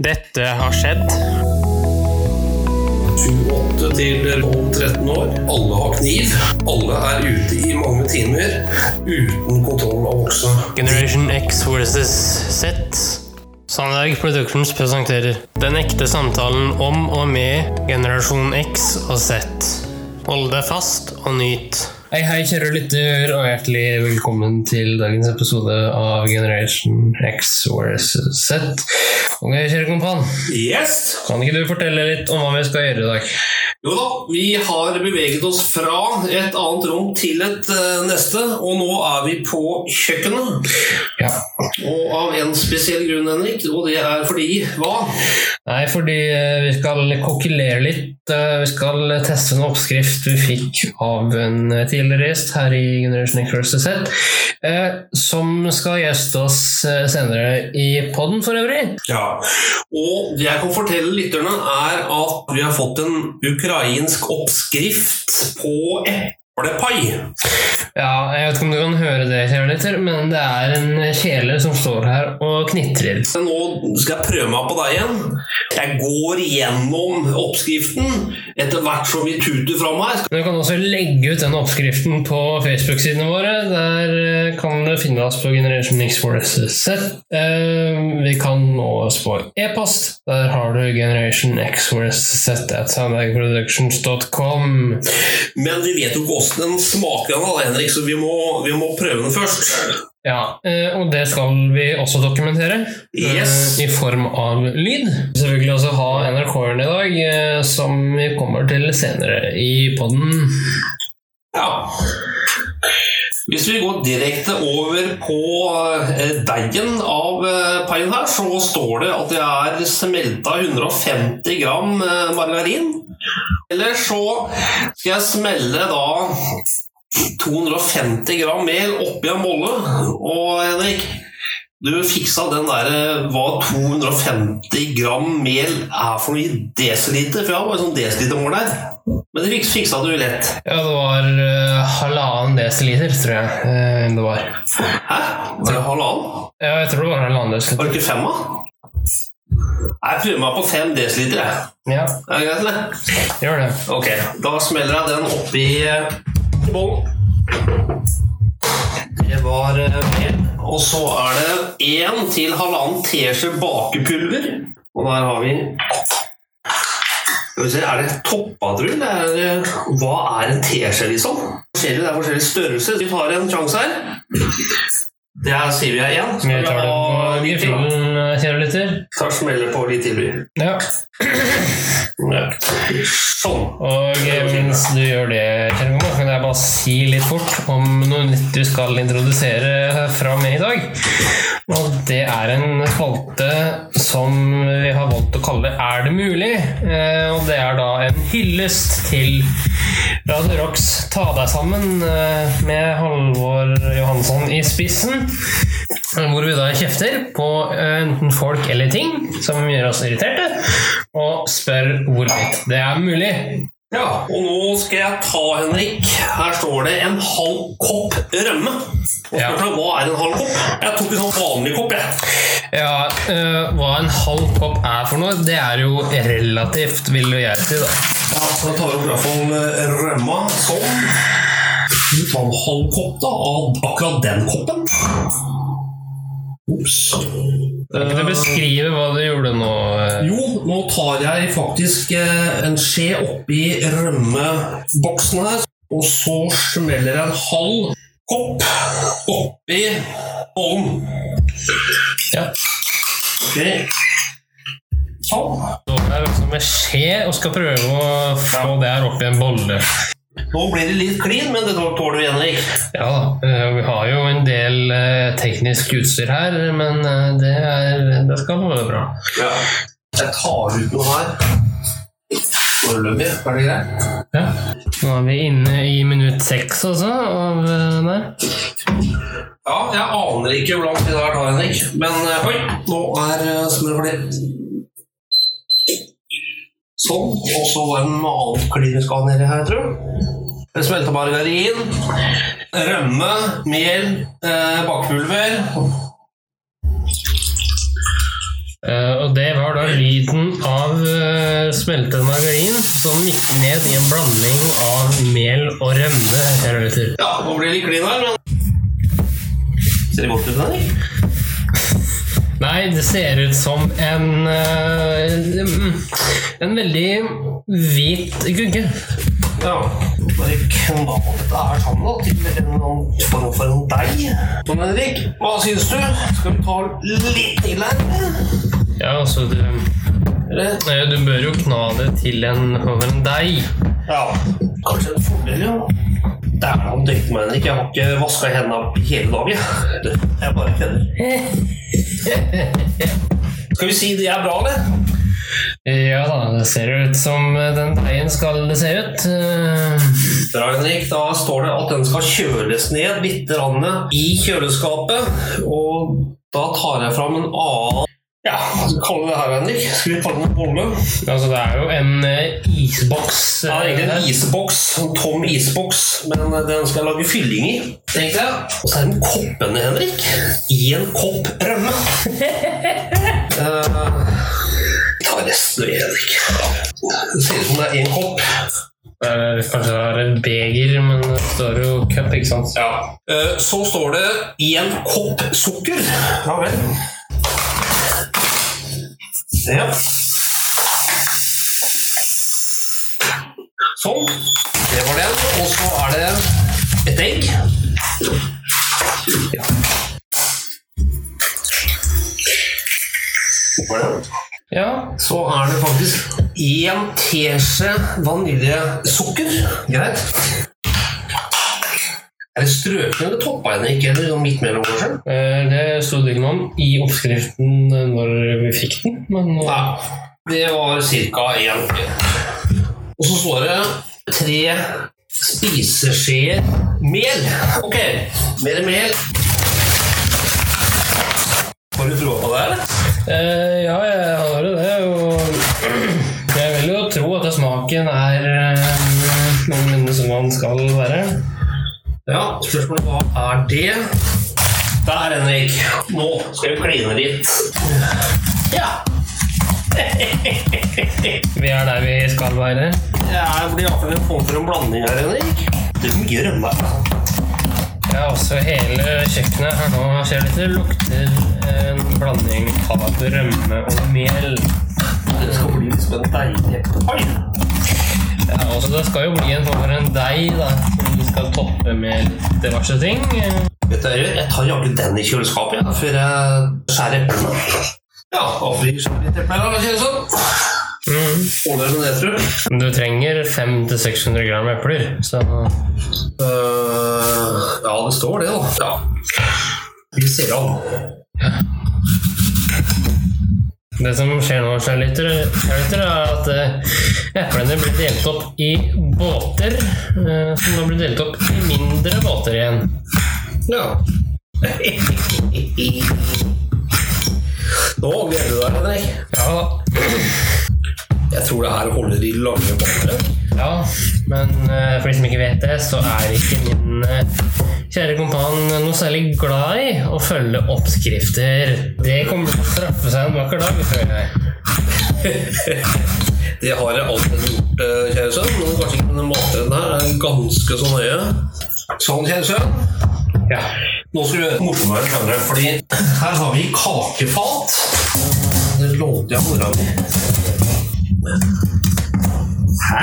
Dette har skjedd. 28 til 12-13 år. Alle har kniv. Alle er ute i mange timer uten kontroll av voksne. Generation X versus Z. Sandberg Productions presenterer Den ekte samtalen om og med generasjon X og Z. Hold deg fast og nyt. Hei, hei, kjære lytter, og hjertelig velkommen til dagens episode av Generation X versus Z. Ok, kjære kompan, Yes! kan ikke du fortelle litt om hva vi skal gjøre i dag? Jo da, vi har beveget oss fra et annet rom til et uh, neste, og nå er vi på kjøkkenet. Ja. Og av en spesiell grunn, Henrik, og det er fordi Hva? Nei, fordi eh, vi skal kokkelere litt. Eh, Vi skal teste en oppskrift vi fikk av en eh, tidligere gjest her i Generation X. Z, eh, som skal gjeste oss senere i podden for øvrig. Ja, og det jeg kan fortelle lytterne er at vi har fått en ukrainsk oppskrift på eplepai. Ja, jeg vet ikke om du kan høre det, kjære lytter, men det er en kjele som står her og knitrer. Nå skal jeg prøve meg på deg igjen. Jeg går gjennom oppskriften etter hvert som vi tuter fram her. Du kan også legge ut den oppskriften på Facebook-sidene våre. Der eh, kan du finne oss på Generation X vs. Z. Eh, Vi kan nå oss på e-post. Der har du Generation X4SZ at soundagproductions.com. Men vi vet jo ikke hvordan den smaker, Henrik, så vi må, vi må prøve den først. Ja, eh, og det skal vi også dokumentere eh, Yes. i form av lyd. Selvfølgelig også ha NRK-en i dag, eh, som vi kommer til senere i podden. Ja. Hvis vi går direkte over på deigen av paien her, så står det at det er smelta 150 gram margarin. Eller så skal jeg smelle da 250 gram mel oppi en bolle. Og Henrik, du fiksa den der eh, hva 250 gram mel er for noe i desiliter, for jeg har bare sånn desilitermål der. Men det fiksa du lett. Ja, det var uh, halvannen desiliter, tror jeg eh, det var. Hæ? Var det halvannen? Ja, jeg tror det var halvannen Var desiliter. det ikke fem, da? Jeg prøver meg på fem desiliter. jeg. Ja, Er det greit, eller? gjør det. Ok, da smeller jeg den oppi eh. Det var eh, mel. Og så er det én til halvannen teskje bakepulver. Og der har vi Er det toppadrull? Er hva er en teskje, liksom? Det er forskjellig størrelse. Vi tar en sjanse her. Det her sier vi er én. Vi tar det på kjære lytter. Smeller på litt til. Ja. Sånn. Og eh, mens du gjør det, kan jeg bare si litt fort om noe nytt du skal introdusere fra meg i dag. Og det er en spalte som vi har valgt å kalle Er det mulig? Eh, Og det er da en hyllest til Radio Rocks Ta deg sammen eh, med Halvor Johansson i spissen. Hvor vi da kjefter på eh, enten folk eller ting som gjør oss irriterte, og spør hvorvidt det er mulig. Ja, og nå skal jeg ta, Henrik. Her står det en halv kopp rømme. Og Ja. Hva er en halv kopp? Jeg tok en sånn vanlig kopp. jeg. Ja, øh, Hva en halv kopp er for noe, det er jo relativt, vil jeg si. da. Ja, så tar opp i hvert fall rømma sånn. Du tar en halv kopp da, av akkurat den koppen. Ops. Kan ikke du beskrive hva du gjorde nå? eh? Jo, nå tar jeg faktisk eh, en skje oppi rømmeboksen her, og så smeller jeg en halv kopp oppi ovnen. Ja. Okay. Sånn. Så er jeg også med skje og skal prøve å få det her oppi en bolle. Nå blir det litt klin, men det tåler vi, Henrik. Ja da, eh, vi har jo en del eh, teknisk utstyr her, men eh, det, er, det skal være bra. Ja. Jeg tar ut noe her. Foreløpig. Er det greit? Ja. Nå er vi inne i minutt seks også av det. der. Ja, jeg aner ikke hvor lang tid det her tar, Henrik. Men oi, nå er smøret ferdig. Sånn. Og så var det noe annet klinisk nedi her, tror jeg. Smelta margarin, rømme, mel, eh, bakpulver. Eh, og det var da lyden av uh, smeltet margarin som gikk ned i en blanding av mel og rømme. kjære lytter. Ja, nå blir det litt klin her, men Ser det godt ut, Henrik? Nei, det ser ut som en eh, En veldig hvit gugge. Ja. Bare knall det her sammen da, til en form for en deig. Sånn, Henrik. Hva syns du? Skal vi ta litt til her? Ja, altså du, du bør jo kna det til en, over en deig. Ja. Kanskje en fordel, ja. Dæven døyte meg, Henrik. Jeg har ikke vaska hendene hele dagen. Jeg bare kødder. Skal vi si det er bra, eller? Ja da, det ser ut som den veien skal det se ut. Bra, Henrik. Da står det at den skal kjøles ned litt i kjøleskapet. Og da tar jeg fram en annen Ja, hva skal vi kalle det her, Henrik? Skal vi kalle det en bolle? Altså, det er jo en eh, isboks. Ja, det er egentlig eh, en isboks, en tom isboks, men den skal jeg lage fylling i. tenkte jeg. Og så er den koppen, koppene, Henrik. I en kopp rømme. uh, ta resten av Henrik. Det ser ut som det er én kopp. eh, Kanskje det er et beger, men det står jo cup, ikke sant? Ja. Uh, Så står det én kopp sukker. Ja vel. Ja. Sånn. Det var den. Og så er det et egg. Ja. Ja, Så er det faktisk én teskje vaniljesukker. Greit. Er det strøkne eller toppa henne ikke? Eller midt mellom, kanskje? eh, det sto det ikke noe om i oppskriften når vi fikk den, men eh, Ja, det var ca. én. Og så står det tre spiseskjeer mel. Ok, mer mel. Har du troa på det, eller? eh, Ja, jeg har jo det, og jeg vil jo tro at smaken er eh, noenlunde som den skal være. Ja, spørsmålet hva er det? Der, Henrik. Nå skal vi kline litt. Ja. Vi er der vi skal være. Det blir iallfall en form for en blanding her, Henrik. Det er mye rømme. Ja, også hele kjøkkenet her nå ser det lukter en blanding av rømme og mel. Det skal bli liksom en deilig Oi! Ja, også Det skal jo bli en form for en deig da, skal toppe med litt diverse ting. Vet du, jeg tar jaggu den i kjøleskapet ja, før jeg skjærer eplene. Ja, og som litt epler, da? kjære sånn? Mm. Ordner det, tror du? Du trenger 500-600 gram epler, så uh, ja, det står det, da. Ja. Vi ser an. Det som skjer nå, lyttere, er at eh, eplene blir delt opp i båter, eh, som nå blir delt opp i mindre båter igjen. Ja. Nå gleder du deg, Henrik. Ja, Jeg tror det her holder i lange båter. ja men eh, for de som ikke vet det, så er ikke min eh, kjære kompan noe særlig glad i å følge oppskrifter. Det kommer til å straffe seg en vakker dag, føler jeg. Det har jeg alltid gjort, eh, kjære sønn, men kanskje ikke denne matretten her er ganske så nøye. Sånn, kjære sønn. Ja. Nå skal vi gjøre morsommere, skjønner du, fordi her har vi kakefat. Det låter jeg mora mi. Hæ?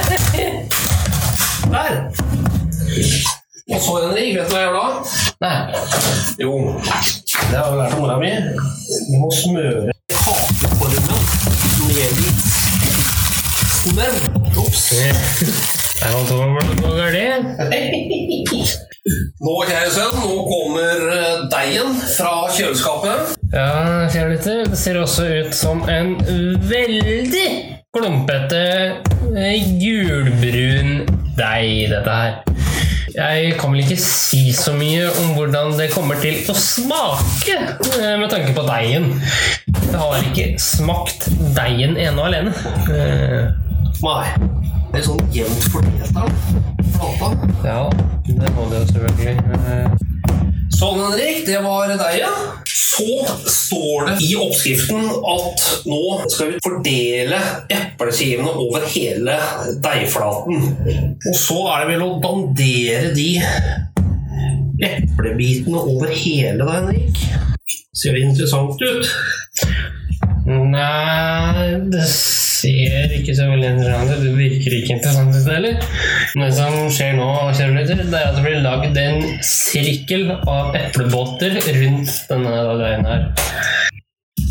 Der. Og så, Henrik, vet du hva jeg gjør da? Nei. Jo, det har jeg lært av mora mi. Du må smøre kakeformen med litt smør. Ops. Der er galt. Nå, kjære sønn, nå kommer eh, deigen fra kjøleskapet. Ja, kjære lytter, det ser også ut som en veldig klumpete eh, gulbrun deig, dette her. Jeg kan vel ikke si så mye om hvordan det kommer til å smake, eh, med tanke på deigen. Jeg har ikke smakt deigen ene og alene. Eh, Nei. Det er sånn jevnt fordelt av Flata. Ja, det må det jo selvfølgelig. Sånn, Henrik. Det var deg, ja. Så står det i oppskriften at nå skal vi fordele epleskivene over hele deigflaten. Og så er det vel å dandere de eplebitene over hele, deg, Henrik. Ser det interessant ut? Nei, det ser ikke så veldig interessant ut. Det virker ikke interessant ut heller. Det som skjer nå, det er at det blir lagd en sirkel av eplebåter rundt denne greien her.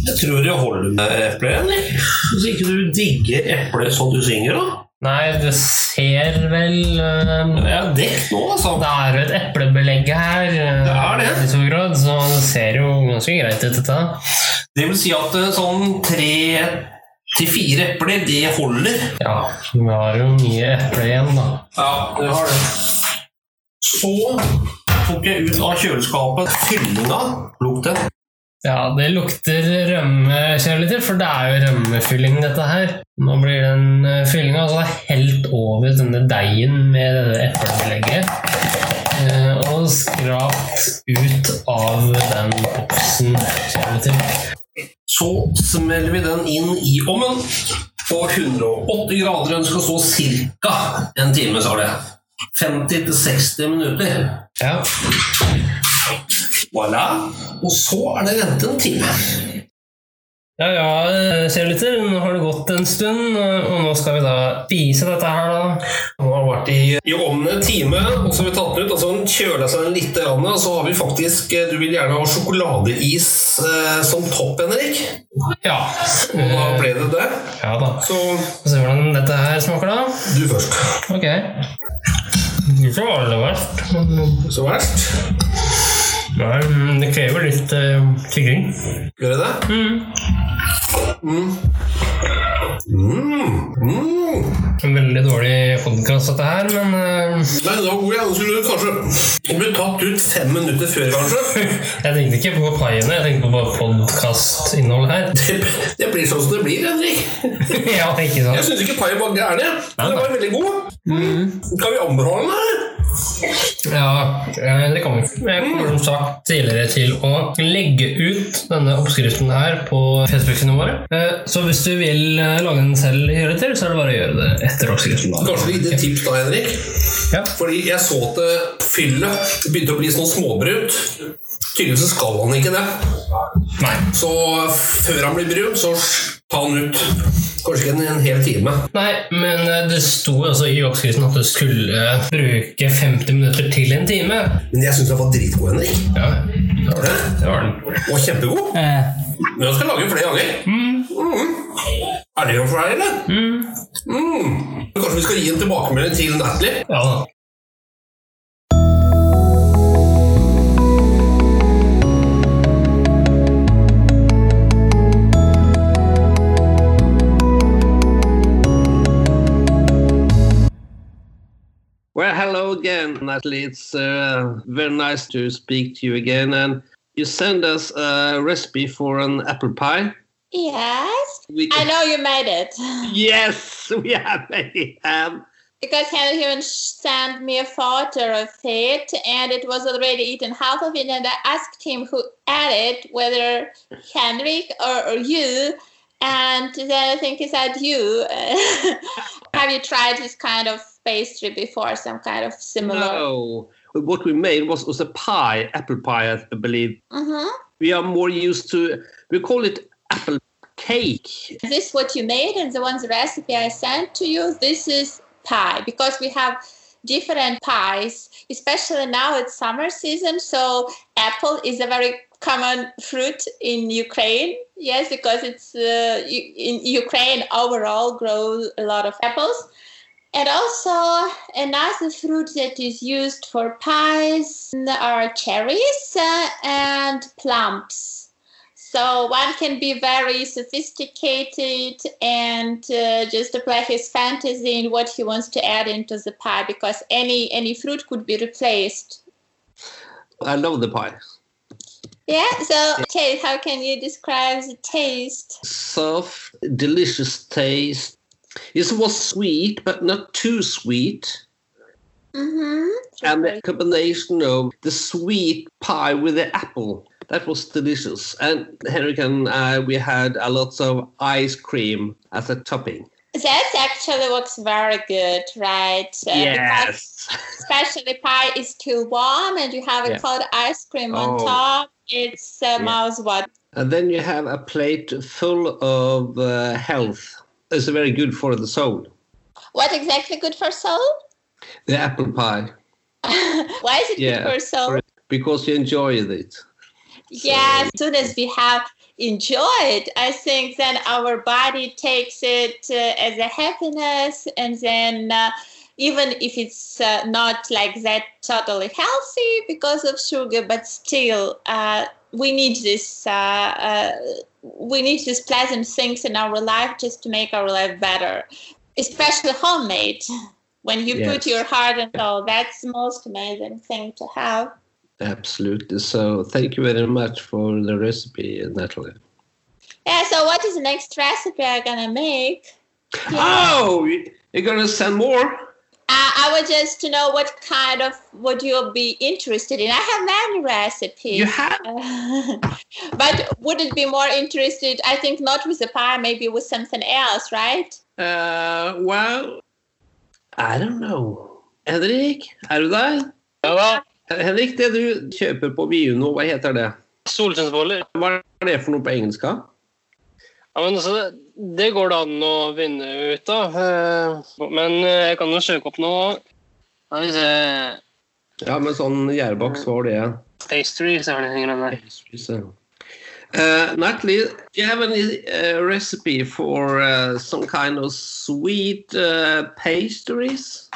Jeg tror det holder med eple, igjen, Hvis ikke du digger eple sånn du synger, da. Nei, det ser vel Det er dekt nå, altså. Det er jo et eplebelegg her. uh, Det er det. I stor grad, så det ser jo ganske greit ut, dette. Det vil si at eh, sånn tre til fire epler, det holder. Ja, vi har jo mye eple igjen, da. Ja, det har det. Så tok jeg ut av kjøleskapet fyllinga. Lukt den. Ja, det lukter rømme, kjærligheter, for det er jo rømmefylling, dette her. Nå blir den uh, fyllinga altså helt over denne deigen med dette eplebelegget. eh, og skrapt ut av den boksen, kjærligheter. Så smeller vi den inn i ovnen på 180 grader. Den skal stå ca. en time, sa det. 50-60 minutter. Ja. Voilà. Og så er det ventet en time. Ja, ja, kjære lytter, nå har det gått en stund, og nå skal vi da spise dette her, da. Nå har vært i, i ovnen en time, og så har vi tatt den ut. og så har den kjøla seg litt, og så har vi faktisk eh, Du vil gjerne ha sjokoladeis eh, som topp, Henrik. Ja. Og da ble det det. Ja da. Så Få se hvordan dette her smaker, da. du først. Ok. Ikke så aller verst. Så verst. Nei, det krever litt uh, tygging. Gjør det det? Mm. Mm. Mm. En veldig dårlig podkast, dette her, men uh... Nei, det var god jeg skulle kanskje bli tatt ut fem minutter før, kanskje. jeg tenkte ikke på paiene, jeg tenkte på podkastinnholdet her. Det, det blir sånn som det blir, Henrik. ja, ikke Jeg sant? syns ikke paien var gæren. men Den var veldig god. Skal vi anbefale den? Ja, eh, det kan vi. Jeg kommer som sagt tidligere til å legge ut denne oppskriften her på Facebook-sidene våre. Eh, Så hvis du vil eh, lage den selv, gjøre til, så er det bare å gjøre det etter oppskriften. da. Kanskje vi gir et tips da, Henrik? Ja. Fordi jeg så at fyllet begynte å bli sånn småbrunt. Tydeligvis skal han ikke det. Nei. Så før han blir brun, så ta han ut. Kanskje ikke en, hel time. Nei, men eh, det sto altså i oppskriften at du skulle bruke 50 minutter til en time. Men jeg syns den var dritgod, Henrik. Ja, det var det. det var den. Og kjempegod. Men jeg skal lage den flere ganger. Mm. Er det jo for deg, eller? Mm. Kanskje vi skal gi en tilbakemelding til Natalie? Ja da. Well, hello again, Natalie. It's uh, very nice to speak to you again. And you send us a recipe for an apple pie. Yes, We, I know you made it Yes, we have made it. Um, because Henrik even sent me a photo of it, and it was already eaten half of it. And I asked him who ate it, whether Henrik or, or you. And then I think he said you. have you tried this kind of pastry before? Some kind of similar? no, what we made was, was a pie, apple pie, I believe. hmm We are more used to, we call it apple cake. This is this what you made? And the one's recipe I sent to you, this is pie because we have different pies, especially now it's summer season. So apple is a very common fruit in Ukraine. Yes, because it's uh, in Ukraine overall grows a lot of apples. And also another fruit that is used for pies are cherries uh, and plums. So one can be very sophisticated and uh, just apply his fantasy in what he wants to add into the pie because any any fruit could be replaced. I love the pie. Yeah. So, okay, how can you describe the taste? Soft, delicious taste. It was sweet, but not too sweet. Mm-hmm. and the combination of the sweet pie with the apple that was delicious and henrik and I, we had a lot of ice cream as a topping That actually looks very good, right? Uh, especially pie is too warm and you have a Yeah. cold ice cream on Oh. top. It's uh, Yeah. mouth watering. and then you have a plate full of uh, health it's very good for the soul What exactly good for soul? the apple pie Why is it Yeah, good for soul? because you enjoyed it Yeah, as soon as we have enjoyed, I think then our body takes it uh, as a happiness, and then uh, even if it's uh, not like that totally healthy because of sugar, but still uh, we need this. We need these pleasant things in our life just to make our life better, especially homemade. When you put your heart and soul, that's the most amazing thing to have. absolutely so thank you very much for the recipe natalie Yeah, so what is the next recipe I'm gonna make? oh you're gonna send more I would just to know what kind of would you be interested in. I have many recipes. you have Uh, but would it be more interested? I think not with the pie, maybe with something else, right? Uh, well, I don't know. Henrik, er du der? Ja da. Henrik, det du kjøper på Biono, hva heter det? Solskinnsboller. Hva er det for noe på engelsk? Ja, men altså, det, går det an å vinne ut av. eh, Men eh, jeg kan jo søke opp noe. Ja, hvis jeg... Ja, men sånn gjærboks, hva var det? Pastries er det greiene der. Så. Uh, Natalie, do you have any uh, recipe for uh, some kind of sweet pastries?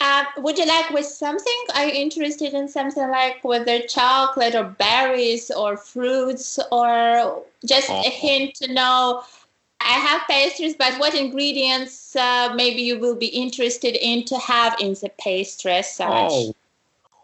Uh, would you like with something? Are you interested in something like whether chocolate or berries or fruits or just a hint to know? I have pastries, but what ingredients uh, maybe you will be interested in to have in the pastry as such?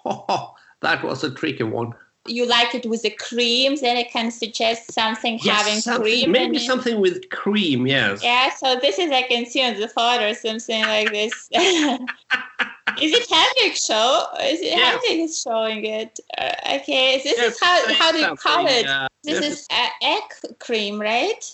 Oh. that was a tricky one. You like it with the cream, then I can suggest something having something- cream maybe something with cream, yes. Yeah, so this is I can see on the photo something like this. is it Henrik show? Is it Yeah. Henrik is showing it? Uh, okay, this Yes, is how how do you call it? uh, This yes, is uh, egg cream, right?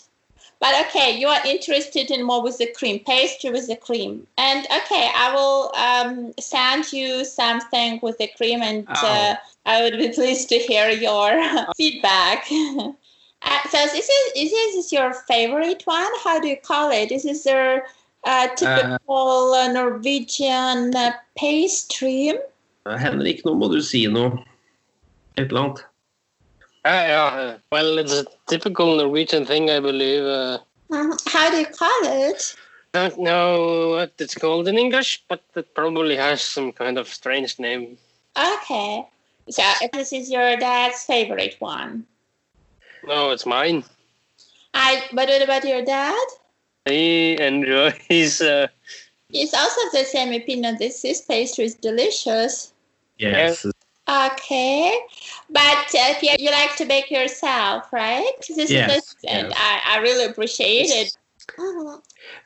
But okay, you are interested in more with the cream, pastry with the cream. And okay, I will um, send you something with the cream, and uh, I would be pleased to hear your feedback. Uh, so this is is this your favorite one? How do you call it? Is this your uh, typical uh, Norwegian uh, pastry? Uh, Henrik, nå må du si noe. Et eller annet. Ja, ja. eh, Well, it's a typical Norwegian thing, I believe. Uh, Mhm. How do you call it? I don't know what it's called in English, but it probably has some kind of strange name. Okay. So this is your dad's favorite one. No, it's mine. I. But what about your dad? He enjoys. Uh, He's also the same opinion. This this pastry is delicious. Yes. Okay, but uh, Pierre, you like to bake yourself, right? This Yes, is and yes. I, I really appreciate it.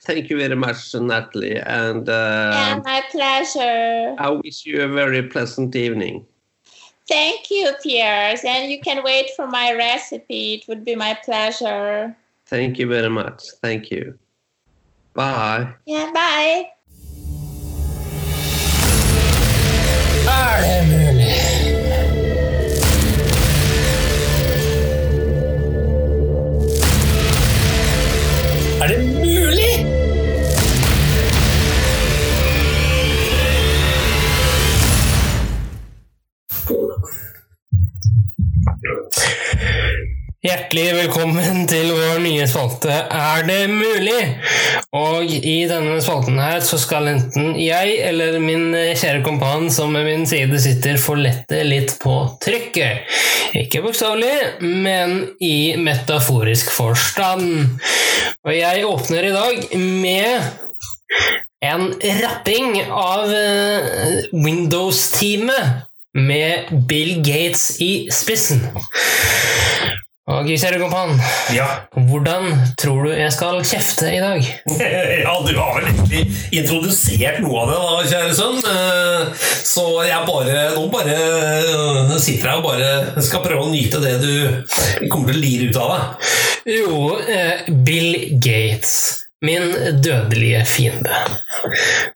Thank you very much, Natalie. And Yeah, uh, my pleasure. I wish you a very pleasant evening. Thank you, Pierre. And you can wait for my recipe. It would be my pleasure. Thank you very much. Thank you. Bye. Yeah, bye. Hjertelig velkommen til vår nye spalte Er det mulig? Og i denne spalten her så skal enten jeg eller min kjære kompan som ved min side sitter, få lette litt på trykket. Ikke bokstavelig, men i metaforisk forstand. Og jeg åpner i dag med en rapping av eh, Windows-teamet med Bill Gates i spissen. Og kjære kompan, Ja. hvordan tror du jeg skal kjefte i dag? ja, du har vel egentlig introdusert noe av det, da, kjære sønn. Eh, Så jeg bare Nå bare eh, sitter jeg og bare skal prøve å nyte det du kommer til å lire ut av deg. Jo, eh, Bill Gates. Min dødelige fiende.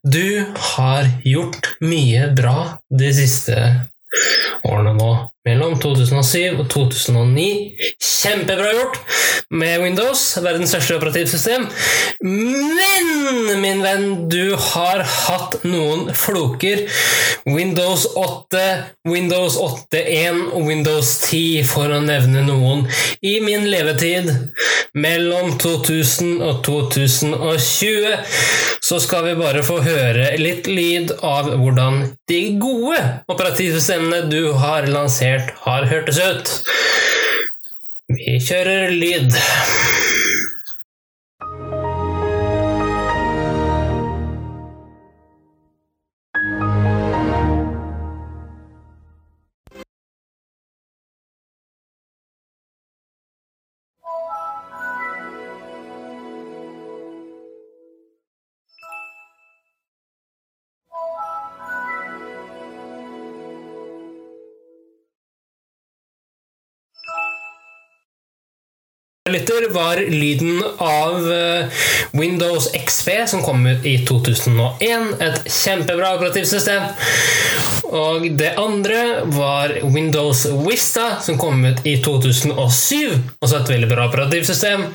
Du har gjort mye bra de siste årene nå. Mellom 2007 og 2009. Kjempebra gjort med Windows, verdens største operativsystem. Men, min venn, du har hatt noen floker. Windows 8, Windows 8.1 og Windows 10, for å nevne noen. I min levetid mellom 2000 og 2020 så skal vi bare få høre litt lyd av hvordan de gode operativsystemene du har lansert, har hørtes ut. Vi kjører lyd. Lytter, var lyden av eh, Windows XP, som kom ut i 2001. Et kjempebra operativsystem. Og det andre var Windows Vista, som kom ut i 2007. Også et veldig bra operativsystem.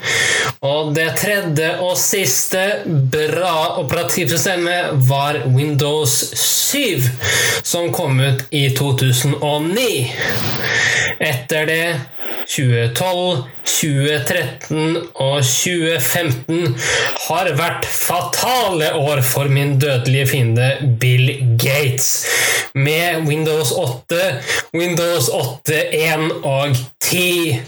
Og det tredje og siste bra operativsystemet var Windows 7, som kom ut i 2009. Etter det 2012, 2013 og 2015 har vært fatale år for min dødelige fiende Bill Gates. Med Windows 8, Windows 8.1 og 10.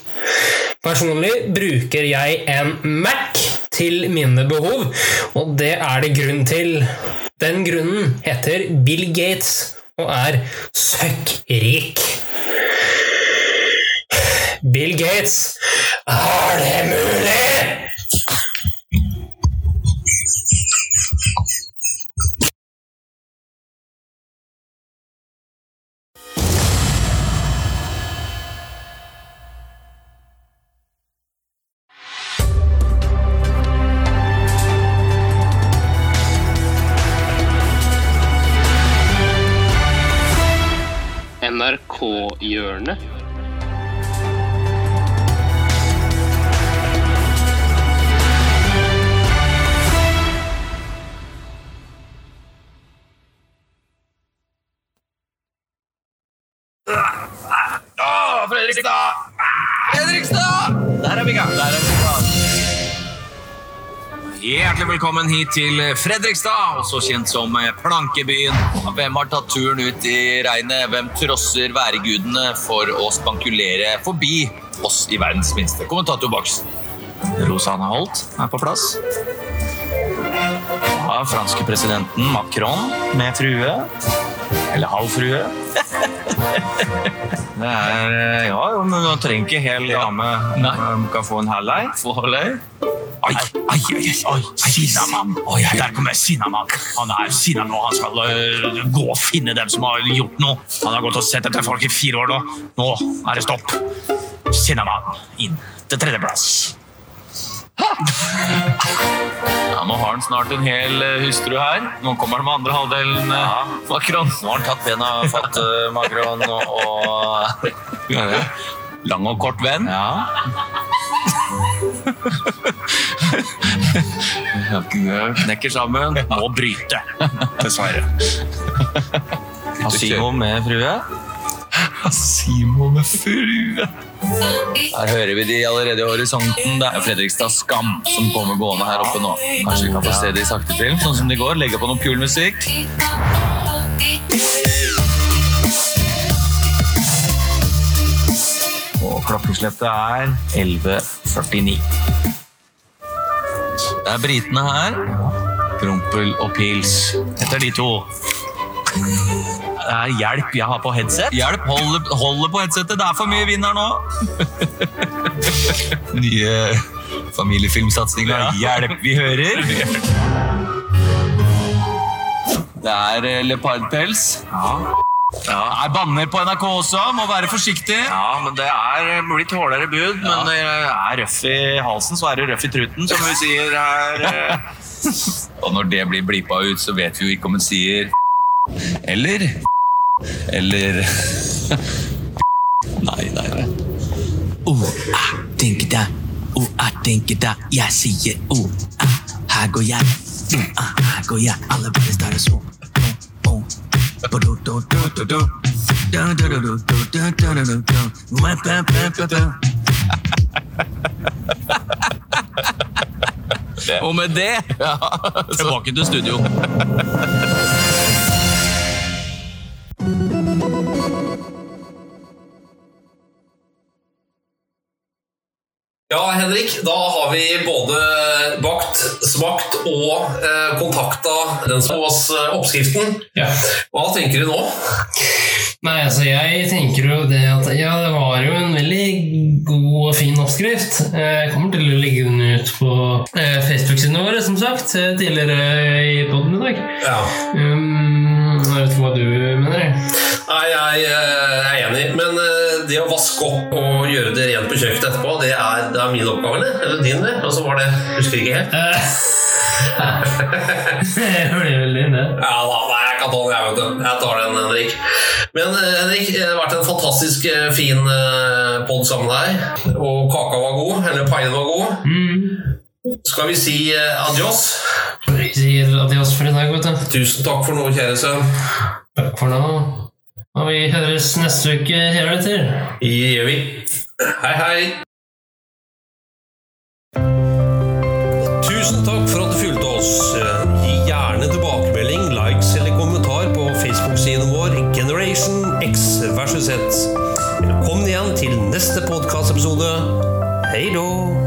Personlig bruker jeg en Mac til mine behov, og det er det grunn til. Den grunnen heter Bill Gates og er søkkrik. Bill Gates, er det mulig? NRK-hjørnet. Å, Fredrikstad! Fredrikstad! Der er vi i gang. Der er vi i gang. Hjertelig velkommen hit til Fredrikstad, også kjent som Plankebyen. Hvem har tatt turen ut i regnet? Hvem trosser værgudene for å spankulere forbi oss i verdens minste kommentatorboks? Rosanne Holt er på plass. Ja, franske presidenten Macron med frue. Eller halv frue. Det er Ja, men du trenger ikke hel dame. Du kan få en halv ei. Oi, oi, oi, oi. Sinnamann. Der kommer Sinnamann. Han er sinna nå. Han skal uh, gå og finne dem som har gjort noe. Han har gått og sett etter folk i fire år nå. Nå er det stopp. Sinnamann inn til tredjeplass. Ja, Nå har han snart en hel eh, hustru her. Nå kommer han med andre halvdelen. ja. Macron. Nå har han tatt bena fatt, eh, Macron, og, og Lang og kort venn. Ja. Knekker sammen. Må bryte, dessverre. Asimo med frue. Asimo med frue. Her hører vi de allerede i horisonten. Det er Fredrikstad Skam som kommer gående her oppe nå. Kanskje vi kan få se de sakte til, sånn som de går. Legge på noe kul musikk. Og klokkeslettet er 11.49. Det er britene her. Prompel og pils. Etter de to. Er hjelp, jeg har på headset. Hjelp, hold, det på headsetet. Det er for mye vind her nå. Nye familiefilmsatsinger. Hjelp, vi hører. Det er eh, leopardpels. Ja. Ja, Jeg banner på NRK også, må være forsiktig. Ja, men det er blitt hårdere bud. Men det er røff i halsen, så er det røff i truten, som vi sier her. Og når det blir blipa ut, så vet vi jo ikke om hun sier eller eller Nei, nei, nei. Oh, ah, tenker deg. Oh, ah, tenker deg. Jeg sier oh, ah, her går jeg. Oh, ah, her går jeg. Alle bare starter så. Oh, oh. Ba-do-do-do-do-do. Da-da-do-do-do-do-do-do. Wa-ba-ba-ba-ba. Og med det tilbake til studio. Ja, Henrik, da har vi både bakt, smakt og eh, kontakta den som ga oss eh, oppskriften. Ja. Hva tenker du nå? Nei, altså jeg tenker jo det at Ja, det var jo en veldig god og fin oppskrift. Jeg kommer til å legge den ut på eh, Facebook-sidene våre, som sagt, eh, tidligere i podden i dag. Ja. Um, jeg vet ikke hva du mener. Nei, jeg eh, er enig, men eh, det å vaske opp og gjøre det rent på kjøkkenet etterpå, det er, det er min oppgave, eller? Eller din, det? Og så var det Husker ikke helt. jeg blir veldig det. Ja da, nei, jeg kan ta den, jeg, vet du. Jeg tar den, Henrik. Men eh, Henrik, det har vært en fantastisk eh, fin eh, pod sammen her. Og kaka var god, eller paien var god. Mm. Skal vi si eh, adios? Vi sier adios for i dag, vet du. Tusen takk for nå, kjære sønn. Takk for nå. Og vi høres neste uke, hever det gjør vi. Hei, hei. Tusen takk for at du fulgte oss. Gi gjerne tilbakemelding, likes eller kommentar på Facebook-siden vår Generation X versus Z. Velkommen igjen til neste podkastepisode. Hei då!